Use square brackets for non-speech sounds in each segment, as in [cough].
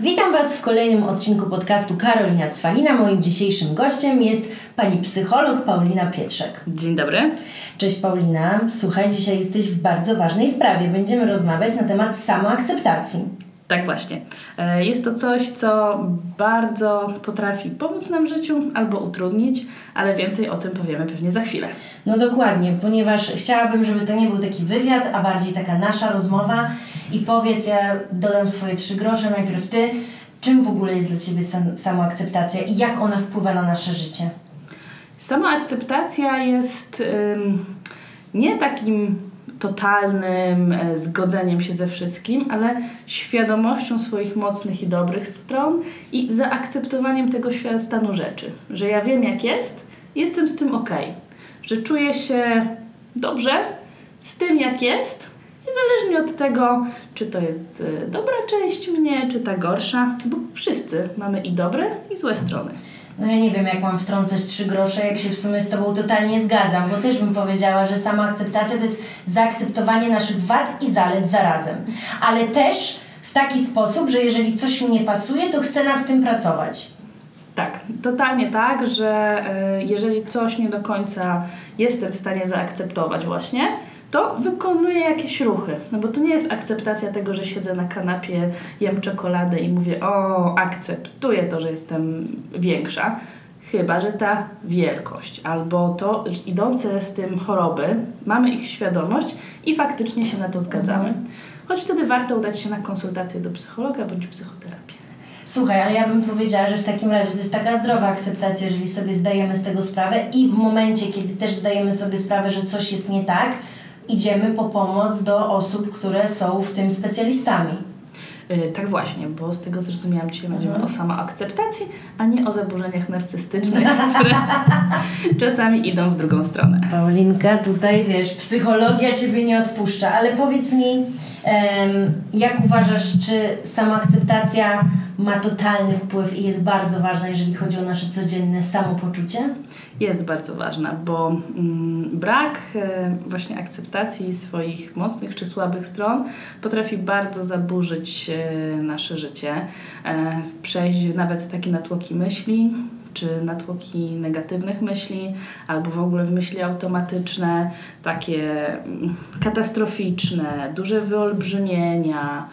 Witam Was w kolejnym odcinku podcastu Karolina Cwalina. Moim dzisiejszym gościem jest pani psycholog Paulina Pietrzek. Dzień dobry. Cześć Paulina. Słuchaj, dzisiaj jesteś w bardzo ważnej sprawie. Będziemy rozmawiać na temat samoakceptacji. Tak właśnie. E, jest to coś, co bardzo potrafi pomóc nam w życiu albo utrudnić, ale więcej o tym powiemy pewnie za chwilę. No dokładnie, ponieważ chciałabym, żeby to nie był taki wywiad, a bardziej taka nasza rozmowa. I powiedz, ja dodam swoje trzy grosze, najpierw Ty, czym w ogóle jest dla Ciebie sam, samoakceptacja i jak ona wpływa na nasze życie? Samoakceptacja jest ym, nie takim totalnym e, zgodzeniem się ze wszystkim, ale świadomością swoich mocnych i dobrych stron i zaakceptowaniem tego stanu rzeczy. Że ja wiem, jak jest, jestem z tym ok. Że czuję się dobrze z tym, jak jest, niezależnie od tego, czy to jest e, dobra część mnie, czy ta gorsza, bo wszyscy mamy i dobre, i złe strony. No ja nie wiem, jak mam wtrącać trzy grosze, jak się w sumie z Tobą totalnie zgadzam, bo też bym powiedziała, że sama akceptacja to jest zaakceptowanie naszych wad i zalet zarazem. Ale też w taki sposób, że jeżeli coś mi nie pasuje, to chcę nad tym pracować. Tak, totalnie tak, że y, jeżeli coś nie do końca jestem w stanie zaakceptować właśnie, to wykonuję jakieś ruchy. No bo to nie jest akceptacja tego, że siedzę na kanapie, jem czekoladę i mówię, o, akceptuję to, że jestem większa. Chyba, że ta wielkość albo to idące z tym choroby, mamy ich świadomość i faktycznie się na to zgadzamy. Mhm. Choć wtedy warto udać się na konsultację do psychologa bądź psychoterapię. Słuchaj, ale ja bym powiedziała, że w takim razie to jest taka zdrowa akceptacja, jeżeli sobie zdajemy z tego sprawę i w momencie, kiedy też zdajemy sobie sprawę, że coś jest nie tak, idziemy po pomoc do osób, które są w tym specjalistami. Yy, tak właśnie, bo z tego zrozumiałam, dzisiaj będziemy mhm. o samoakceptacji, a nie o zaburzeniach narcystycznych, [laughs] które czasami idą w drugą stronę. Paulinka, tutaj wiesz, psychologia Ciebie nie odpuszcza, ale powiedz mi, jak uważasz, czy samoakceptacja ma totalny wpływ i jest bardzo ważna, jeżeli chodzi o nasze codzienne samopoczucie? Jest bardzo ważna, bo mm, brak e, właśnie akceptacji swoich mocnych czy słabych stron potrafi bardzo zaburzyć e, nasze życie, e, przejść nawet takie natłoki myśli, czy natłoki negatywnych myśli, albo w ogóle w myśli automatyczne, takie mm, katastroficzne, duże wyolbrzymienia,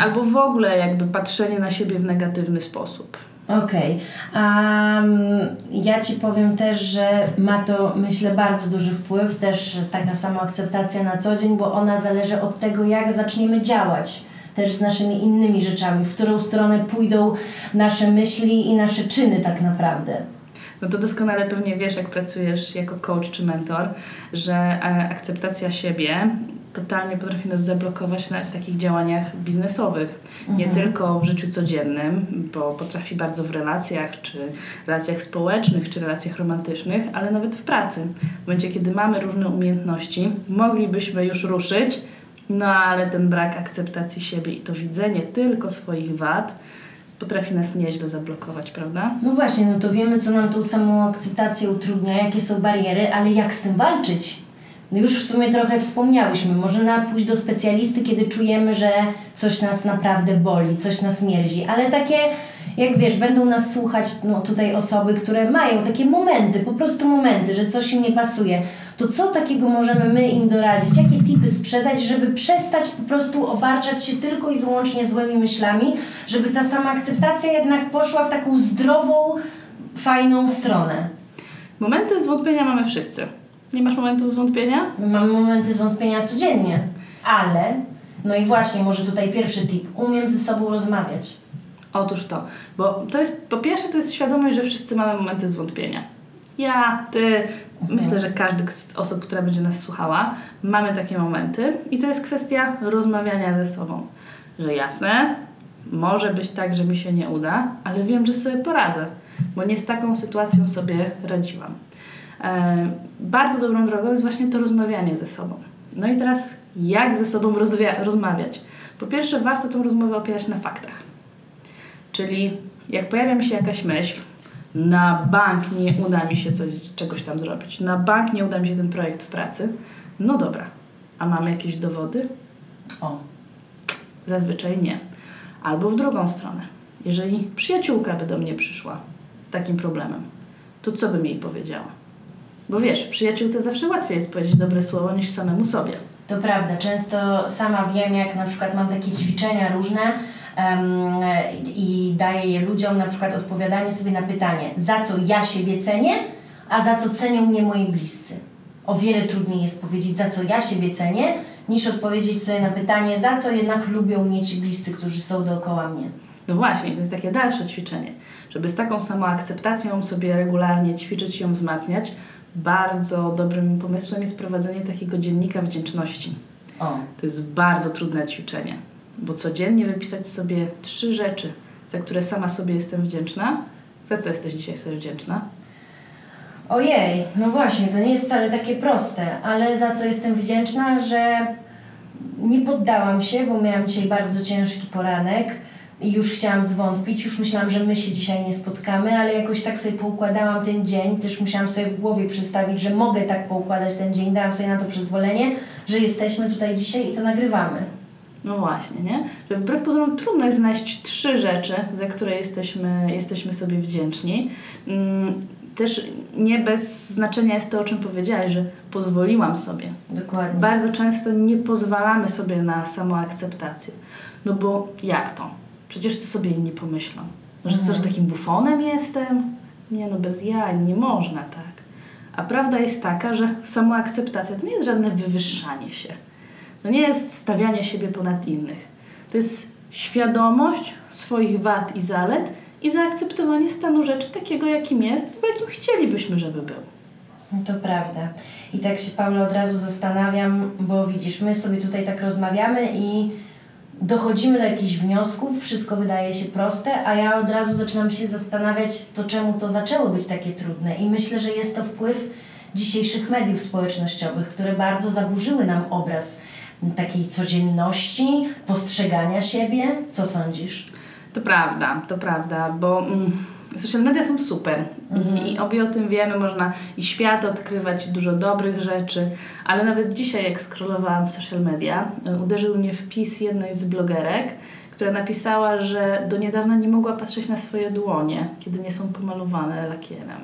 albo w ogóle jakby patrzenie na siebie w negatywny sposób. Okej. Okay. Um, ja Ci powiem też, że ma to, myślę, bardzo duży wpływ, też taka samoakceptacja na co dzień, bo ona zależy od tego, jak zaczniemy działać też z naszymi innymi rzeczami, w którą stronę pójdą nasze myśli i nasze czyny tak naprawdę. No to doskonale pewnie wiesz, jak pracujesz jako coach czy mentor, że e, akceptacja siebie totalnie potrafi nas zablokować nawet w takich działaniach biznesowych. Mhm. Nie tylko w życiu codziennym, bo potrafi bardzo w relacjach, czy relacjach społecznych, czy relacjach romantycznych, ale nawet w pracy. W momencie, kiedy mamy różne umiejętności, moglibyśmy już ruszyć, no ale ten brak akceptacji siebie i to widzenie tylko swoich wad potrafi nas nieźle zablokować, prawda? No właśnie, no to wiemy, co nam tą samą akceptację utrudnia, jakie są bariery, ale jak z tym walczyć? No już w sumie trochę wspomniałyśmy, można pójść do specjalisty, kiedy czujemy, że coś nas naprawdę boli, coś nas mierzi, ale takie, jak wiesz, będą nas słuchać no, tutaj osoby, które mają takie momenty, po prostu momenty, że coś im nie pasuje, to co takiego możemy my im doradzić? Jakie tipy sprzedać, żeby przestać po prostu obarczać się tylko i wyłącznie złymi myślami, żeby ta sama akceptacja jednak poszła w taką zdrową, fajną stronę? Momenty zwątpienia mamy wszyscy. Nie masz momentu zwątpienia? Mam momenty zwątpienia codziennie, ale no i właśnie, może tutaj pierwszy tip. Umiem ze sobą rozmawiać. Otóż to, bo to jest, po pierwsze to jest świadomość, że wszyscy mamy momenty zwątpienia. Ja, ty, mhm. myślę, że każdy z osób, która będzie nas słuchała, mamy takie momenty i to jest kwestia rozmawiania ze sobą. Że jasne, może być tak, że mi się nie uda, ale wiem, że sobie poradzę, bo nie z taką sytuacją sobie radziłam. E, bardzo dobrą drogą jest właśnie to rozmawianie ze sobą. No i teraz jak ze sobą rozmawiać? Po pierwsze, warto tę rozmowę opierać na faktach. Czyli jak pojawia mi się jakaś myśl, na bank nie uda mi się coś, czegoś tam zrobić, na bank nie uda mi się ten projekt w pracy, no dobra, a mamy jakieś dowody? O, zazwyczaj nie. Albo w drugą stronę. Jeżeli przyjaciółka by do mnie przyszła z takim problemem, to co bym jej powiedziała? Bo wiesz, przyjaciółce zawsze łatwiej jest powiedzieć dobre słowo niż samemu sobie. To prawda, często sama wiem, jak na przykład mam takie ćwiczenia różne um, i daję je ludziom, na przykład odpowiadanie sobie na pytanie, za co ja siebie cenię, a za co cenią mnie moi bliscy. O wiele trudniej jest powiedzieć, za co ja siebie cenię, niż odpowiedzieć sobie na pytanie, za co jednak lubią mnie ci bliscy, którzy są dookoła mnie. No właśnie, to jest takie dalsze ćwiczenie, żeby z taką samą akceptacją sobie regularnie ćwiczyć i ją wzmacniać. Bardzo dobrym pomysłem jest prowadzenie takiego dziennika wdzięczności. O. To jest bardzo trudne ćwiczenie, bo codziennie wypisać sobie trzy rzeczy, za które sama sobie jestem wdzięczna. Za co jesteś dzisiaj sobie wdzięczna? Ojej, no właśnie, to nie jest wcale takie proste, ale za co jestem wdzięczna, że nie poddałam się, bo miałam dzisiaj bardzo ciężki poranek i już chciałam zwątpić, już myślałam, że my się dzisiaj nie spotkamy, ale jakoś tak sobie poukładałam ten dzień, też musiałam sobie w głowie przedstawić, że mogę tak poukładać ten dzień, dałam sobie na to przyzwolenie, że jesteśmy tutaj dzisiaj i to nagrywamy. No właśnie, nie? Że wbrew pozorom trudno jest znaleźć trzy rzeczy, za które jesteśmy, jesteśmy sobie wdzięczni. Mm, też nie bez znaczenia jest to, o czym powiedziałaś, że pozwoliłam sobie. Dokładnie. Bardzo często nie pozwalamy sobie na samoakceptację. No bo jak to? Przecież co sobie inni pomyślą? No, że Mhm. coś takim bufonem jestem? Nie no, bez jaj, nie można tak. A prawda jest taka, że samoakceptacja to nie jest żadne wywyższanie się. To nie jest stawianie siebie ponad innych. To jest świadomość swoich wad i zalet i zaakceptowanie stanu rzeczy takiego, jakim jest, bo jakim chcielibyśmy, żeby był. No To prawda. I tak się, Paula, od razu zastanawiam, bo widzisz, my sobie tutaj tak rozmawiamy i dochodzimy do jakichś wniosków, wszystko wydaje się proste, a ja od razu zaczynam się zastanawiać, to czemu to zaczęło być takie trudne. I myślę, że jest to wpływ dzisiejszych mediów społecznościowych, które bardzo zaburzyły nam obraz takiej codzienności, postrzegania siebie. Co sądzisz? To prawda, to prawda, bo mm, social media są super I, i obie o tym wiemy, można i świat odkrywać, dużo dobrych rzeczy, ale nawet dzisiaj jak scrollowałam social media, y, uderzył mnie wpis jednej z blogerek, która napisała, że do niedawna nie mogła patrzeć na swoje dłonie, kiedy nie są pomalowane lakierem.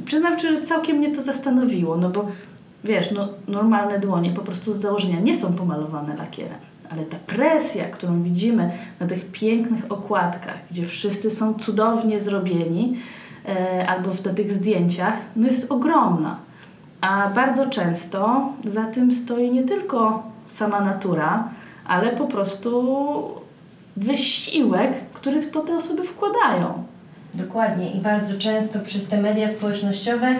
I przyznam że całkiem mnie to zastanowiło, no bo wiesz, no, normalne dłonie po prostu z założenia nie są pomalowane lakierem. Ale ta presja, którą widzimy na tych pięknych okładkach, gdzie wszyscy są cudownie zrobieni, e, albo na tych zdjęciach, no jest ogromna. A bardzo często za tym stoi nie tylko sama natura, ale po prostu wysiłek, który w to te osoby wkładają. Dokładnie i bardzo często przez te media społecznościowe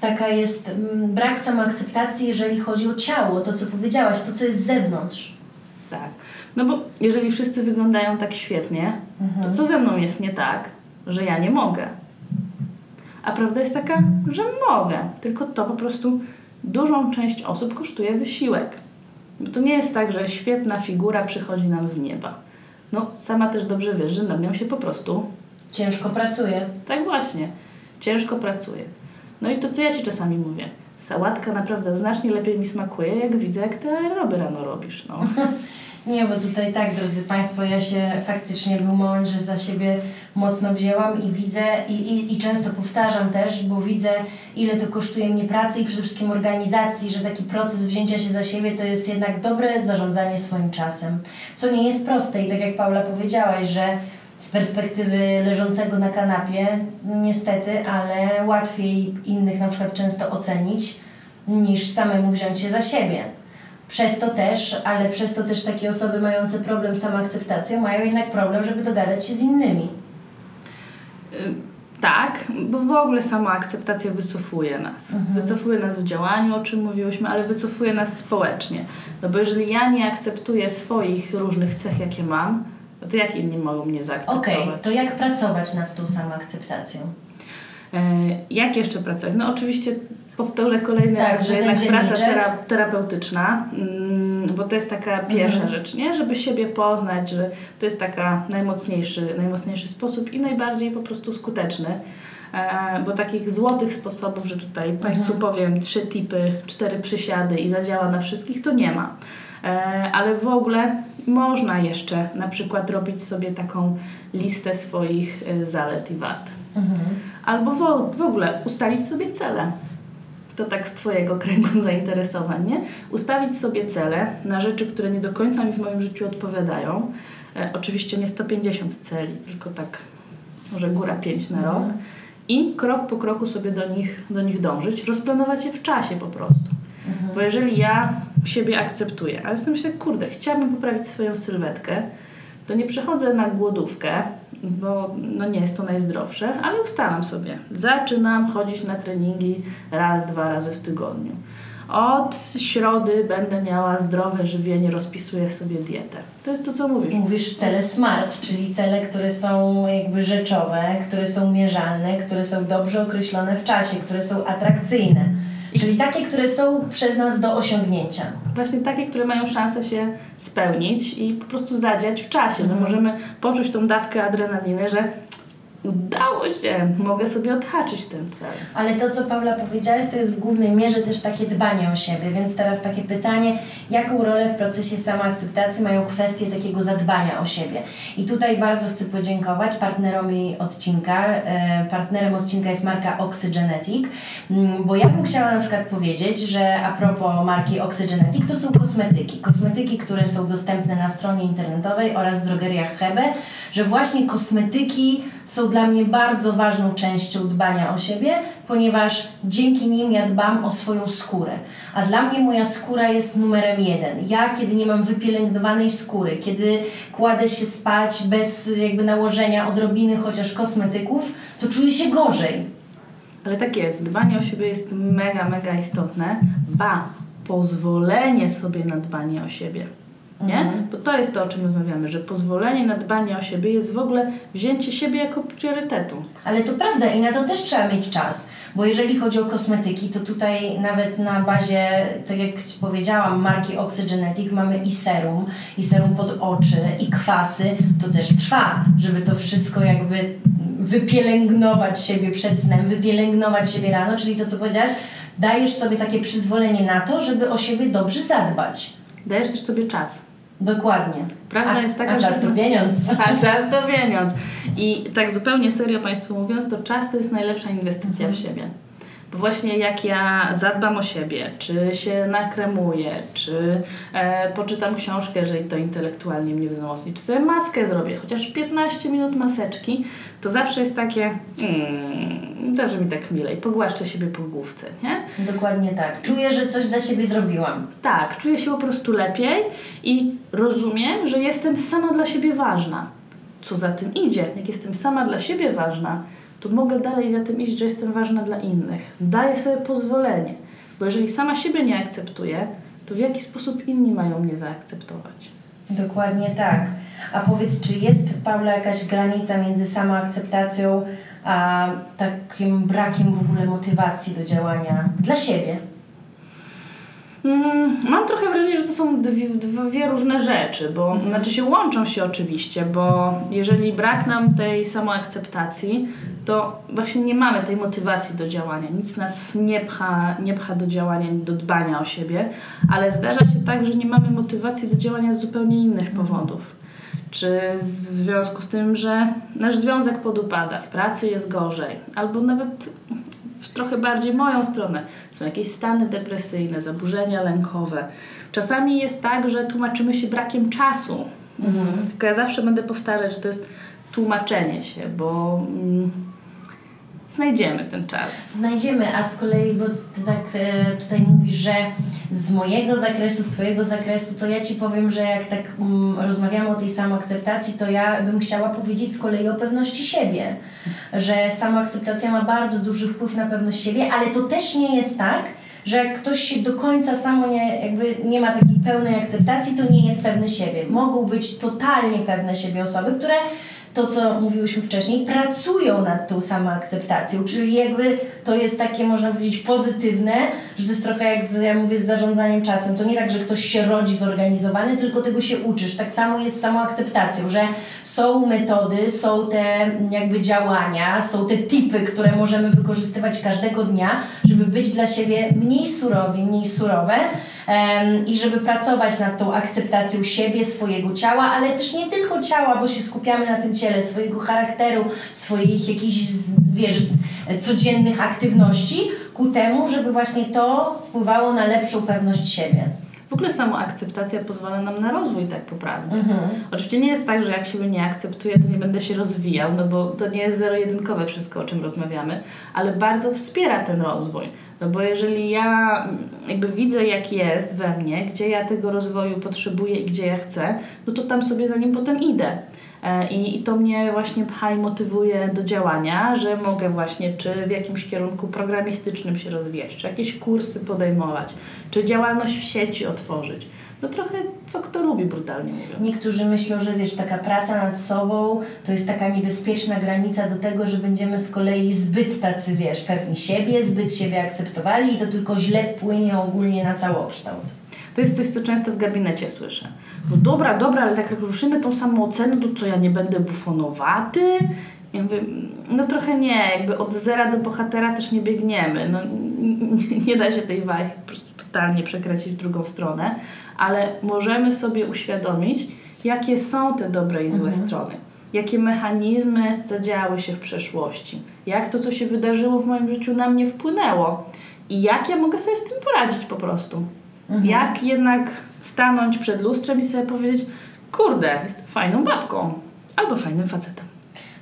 taka jest mm, brak samoakceptacji, jeżeli chodzi o ciało, to co powiedziałaś, to co jest z zewnątrz. Tak. No bo jeżeli wszyscy wyglądają tak świetnie, to co ze mną jest nie tak, że ja nie mogę? A prawda jest taka, że mogę, tylko to po prostu dużą część osób kosztuje wysiłek. Bo to nie jest tak, że świetna figura przychodzi nam z nieba. No, sama też dobrze wiesz, że nad nią się po prostu Ciężko pracuje. tak właśnie. Ciężko pracuje. No i to, co ja Ci czasami mówię. Sałatka naprawdę znacznie lepiej mi smakuje, jak widzę, jak Ty aeroby rano robisz. No. [laughs] Nie, bo tutaj tak, drodzy Państwo, ja się faktycznie był moment, że za siebie mocno wzięłam i widzę i, i, i często powtarzam też, bo widzę, ile to kosztuje mnie pracy i przede wszystkim organizacji, że taki proces wzięcia się za siebie to jest jednak dobre zarządzanie swoim czasem, co nie jest proste i tak jak Paula powiedziałaś, że z perspektywy leżącego na kanapie, niestety, ale łatwiej innych na przykład często ocenić niż samemu wziąć się za siebie. Przez to też, ale przez to też takie osoby mające problem z samoakceptacją mają jednak problem, żeby dogadać się z innymi. Tak, bo w ogóle sama akceptacja wycofuje nas. Wycofuje nas w działaniu, o czym mówiłyśmy, ale wycofuje nas społecznie. No bo jeżeli ja nie akceptuję swoich różnych cech, jakie mam, no to jak inni mogą mnie zaakceptować? Okej, to jak pracować nad tą samoakceptacją? E, jak jeszcze pracować? No oczywiście powtórzę kolejny Tak, raz, że jednak praca tera, terapeutyczna, mm, bo to jest taka pierwsza Mhm. rzecz, nie? Żeby siebie poznać, że to jest taka najmocniejszy, najmocniejszy sposób i najbardziej po prostu skuteczny. E, bo takich złotych sposobów, że tutaj Państwu Mhm. powiem trzy tipy, cztery przysiady i zadziała na wszystkich, to nie ma. E, ale w ogóle można jeszcze na przykład robić sobie taką listę swoich y, zalet i wad. Mhm. Albo w, w ogóle ustalić sobie cele. To tak z Twojego [laughs] kręgu zainteresowań, nie? Ustawić sobie cele na rzeczy, które nie do końca mi w moim życiu odpowiadają. E, oczywiście nie 150 celi, tylko tak może góra 5 na rok. I krok po kroku sobie do nich, do nich dążyć, rozplanować je w czasie po prostu. Bo jeżeli ja siebie akceptuję, ale sobie myślę, kurde, chciałabym poprawić swoją sylwetkę, to nie przechodzę na głodówkę, bo no nie jest to najzdrowsze, ale ustalam sobie. Zaczynam chodzić na treningi raz, dwa razy w tygodniu. Od środy będę miała zdrowe żywienie, rozpisuję sobie dietę. To jest to, co mówisz. Mówisz cele SMART, czyli cele, które są jakby rzeczowe, które są mierzalne, które są dobrze określone w czasie, które są atrakcyjne. Czyli takie, które są przez nas do osiągnięcia. Właśnie takie, które mają szansę się spełnić i po prostu zadziać w czasie. No możemy poczuć tą dawkę adrenaliny, że udało się, mogę sobie odhaczyć ten cel. Ale to, co Paula powiedziałaś, to jest w głównej mierze też takie dbanie o siebie. Więc teraz takie pytanie, jaką rolę w procesie samoakceptacji mają kwestie takiego zadbania o siebie? I tutaj bardzo chcę podziękować partnerowi odcinka. E, Partnerem odcinka jest marka Oxygenetic, Mm, bo ja bym chciała na przykład powiedzieć, że a propos marki Oxygenetic, to są kosmetyki. Kosmetyki, które są dostępne na stronie internetowej oraz w drogeriach Hebe, że właśnie kosmetyki są dla mnie bardzo ważną częścią dbania o siebie, ponieważ dzięki nim ja dbam o swoją skórę. A dla mnie moja skóra jest numerem jeden. Ja, kiedy nie mam wypielęgnowanej skóry, kiedy kładę się spać bez jakby nałożenia odrobiny chociaż kosmetyków, to czuję się gorzej. Ale tak jest, dbanie o siebie jest mega, mega istotne. Ba, pozwolenie sobie na dbanie o siebie. Nie? Mhm. Bo to jest to, o czym rozmawiamy, że pozwolenie na dbanie o siebie jest w ogóle wzięcie siebie jako priorytetu. Ale to prawda i na to też trzeba mieć czas, bo jeżeli chodzi o kosmetyki, to tutaj nawet na bazie, tak jak Ci powiedziałam, marki Oxygenetic mamy i serum, i serum pod oczy, i kwasy, to też trwa, żeby to wszystko jakby wypielęgnować siebie przed snem, wypielęgnować siebie rano, czyli to co powiedziałaś, dajesz sobie takie przyzwolenie na to, żeby o siebie dobrze zadbać. Dajesz też sobie czas. Dokładnie. Prawda a, jest taka, a czas to pieniądz. [laughs] A czas to pieniądz. I tak zupełnie serio Państwu mówiąc, to czas to jest najlepsza inwestycja w siebie. Bo właśnie jak ja zadbam o siebie, czy się nakremuję, czy e, poczytam książkę, jeżeli to intelektualnie mnie wzmocni, czy sobie maskę zrobię, chociaż 15 minut maseczki, to zawsze jest takie, mm, zawsze mi tak milej, pogłaszczę siebie po główce, nie? Dokładnie tak. Czuję, że coś dla siebie zrobiłam. Tak, czuję się po prostu lepiej i rozumiem, że jestem sama dla siebie ważna. Co za tym idzie, jak jestem sama dla siebie ważna, to mogę dalej za tym iść, że jestem ważna dla innych. Daję sobie pozwolenie, bo jeżeli sama siebie nie akceptuję, to w jaki sposób inni mają mnie zaakceptować? Dokładnie tak. A powiedz, czy jest, Paula, jakaś granica między samoakceptacją a takim brakiem w ogóle motywacji do działania dla siebie? Mm, Mam trochę wrażenie, że to są dwie, dwie różne rzeczy, bo znaczy się łączą się oczywiście, bo jeżeli brak nam tej samoakceptacji, to właśnie nie mamy tej motywacji do działania. Nic nas nie pcha, nie pcha do działania, do dbania o siebie, ale zdarza się tak, że nie mamy motywacji do działania z zupełnie innych powodów. Czy w związku z tym, że nasz związek podupada, w pracy jest gorzej, albo nawet w trochę bardziej moją stronę. Są jakieś stany depresyjne, zaburzenia lękowe. Czasami jest tak, że tłumaczymy się brakiem czasu. Tylko ja zawsze będę powtarzać, że to jest tłumaczenie się, bo mm, znajdziemy ten czas. Znajdziemy, a z kolei, bo ty tak e, tutaj mówisz, że z mojego zakresu, z twojego zakresu, to ja ci powiem, że jak tak mm, rozmawiamy o tej samoakceptacji, to ja bym chciała powiedzieć z kolei o pewności siebie, że samoakceptacja ma bardzo duży wpływ na pewność siebie, ale to też nie jest tak, że jak ktoś się do końca samo nie, jakby nie ma takiej pełnej akceptacji, to nie jest pewny siebie. Mogą być totalnie pewne siebie osoby, które to, co mówiłyśmy wcześniej, pracują nad tą samoakceptacją, czyli jakby to jest takie, można powiedzieć, pozytywne, że to jest trochę jak, z, ja mówię, z zarządzaniem czasem. To nie tak, że ktoś się rodzi zorganizowany, tylko tego się uczysz. Tak samo jest z samoakceptacją, że są metody, są te jakby działania, są te tipy, które możemy wykorzystywać każdego dnia, żeby być dla siebie mniej surowi, mniej surowe em, i żeby pracować nad tą akceptacją siebie, swojego ciała, ale też nie tylko ciała, bo się skupiamy na tym ciele, swojego charakteru, swoich jakichś, wiesz, codziennych aktywności, ku temu, żeby właśnie to wpływało na lepszą pewność siebie. W ogóle samoakceptacja pozwala nam na rozwój tak poprawnie. Oczywiście nie jest tak, że jak siebie nie akceptuję, to nie będę się rozwijał, no bo to nie jest zero-jedynkowe wszystko, o czym rozmawiamy, ale bardzo wspiera ten rozwój. No bo jeżeli ja mm, jakby widzę, jak jest we mnie, gdzie ja tego rozwoju potrzebuję i gdzie ja chcę, no to tam sobie za nim potem idę. E, I, I to mnie właśnie pcha i motywuje do działania, że mogę właśnie czy w jakimś kierunku programistycznym się rozwijać, czy jakieś kursy podejmować, czy działalność w sieci otworzyć. No trochę co kto lubi, brutalnie mówiąc. Niektórzy myślą, że wiesz, taka praca nad sobą to jest taka niebezpieczna granica do tego, że będziemy z kolei zbyt tacy, wiesz, pewni siebie, zbyt siebie akceptowali i to tylko źle wpłynie ogólnie na całokształt. To jest coś, co często w gabinecie słyszę. No dobra, dobra, ale tak jak ruszymy tą samą ocenę, to co ja nie będę bufonowaty? Ja mówię, no trochę nie, jakby od zera do bohatera też nie biegniemy. No, nie, [laughs] nie da się tej wajchy po prostu totalnie przekręcić w drugą stronę, ale możemy sobie uświadomić, jakie są te dobre i złe strony. Jakie mechanizmy zadziały się w przeszłości, jak to, co się wydarzyło w moim życiu, na mnie wpłynęło i jak ja mogę sobie z tym poradzić po prostu. Jak jednak stanąć przed lustrem i sobie powiedzieć, kurde, jestem fajną babką albo fajnym facetem.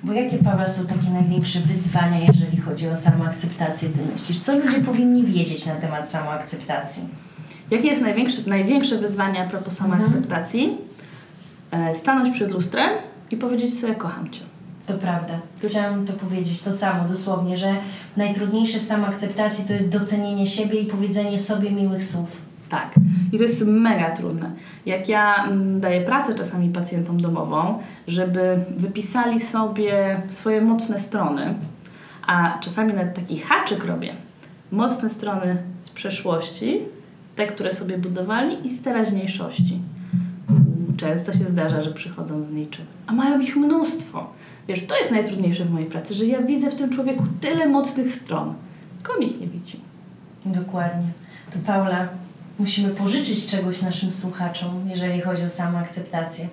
Bo jakie, Paweł, są takie największe wyzwania, jeżeli chodzi o samoakceptację, ty myślisz? Co ludzie powinni wiedzieć na temat samoakceptacji? Jakie jest największe, największe wyzwanie a propos samoakceptacji? E, stanąć przed lustrem i powiedzieć sobie, kocham Cię. To prawda. Chciałam to powiedzieć, to samo dosłownie, że najtrudniejsze w samoakceptacji to jest docenienie siebie i powiedzenie sobie miłych słów. Tak. I to jest mega trudne. Jak ja mm, daję pracę czasami pacjentom domową, żeby wypisali sobie swoje mocne strony, a czasami nawet taki haczyk robię. Mocne strony z przeszłości, te, które sobie budowali i z teraźniejszości. Często się zdarza, że przychodzą z niczym, a mają ich mnóstwo. Wiesz, to jest najtrudniejsze w mojej pracy, że ja widzę w tym człowieku tyle mocnych stron, tylko on ich nie widzi. Dokładnie. To Paula, musimy pożyczyć czegoś naszym słuchaczom, jeżeli chodzi o samoakceptację.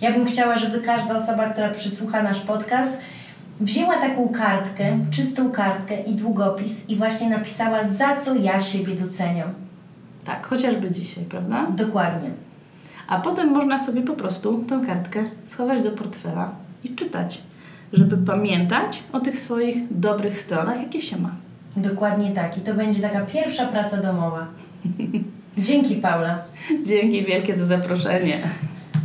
Ja bym chciała, żeby każda osoba, która przysłucha nasz podcast, wzięła taką kartkę, czystą kartkę i długopis i właśnie napisała, za co ja siebie doceniam. Tak, chociażby dzisiaj, prawda? Dokładnie. A potem można sobie po prostu tę kartkę schować do portfela i czytać, żeby pamiętać o tych swoich dobrych stronach, jakie się ma. Dokładnie tak. I to będzie taka pierwsza praca domowa. [laughs] Dzięki, Paula. Dzięki wielkie za zaproszenie.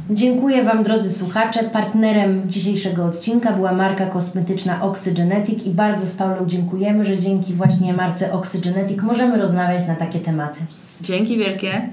Dziękuję Wam, drodzy słuchacze. Partnerem dzisiejszego odcinka była marka kosmetyczna Oxygenetic i bardzo z Paulą dziękujemy, że dzięki właśnie marce Oxygenetic możemy rozmawiać na takie tematy. Dzięki wielkie.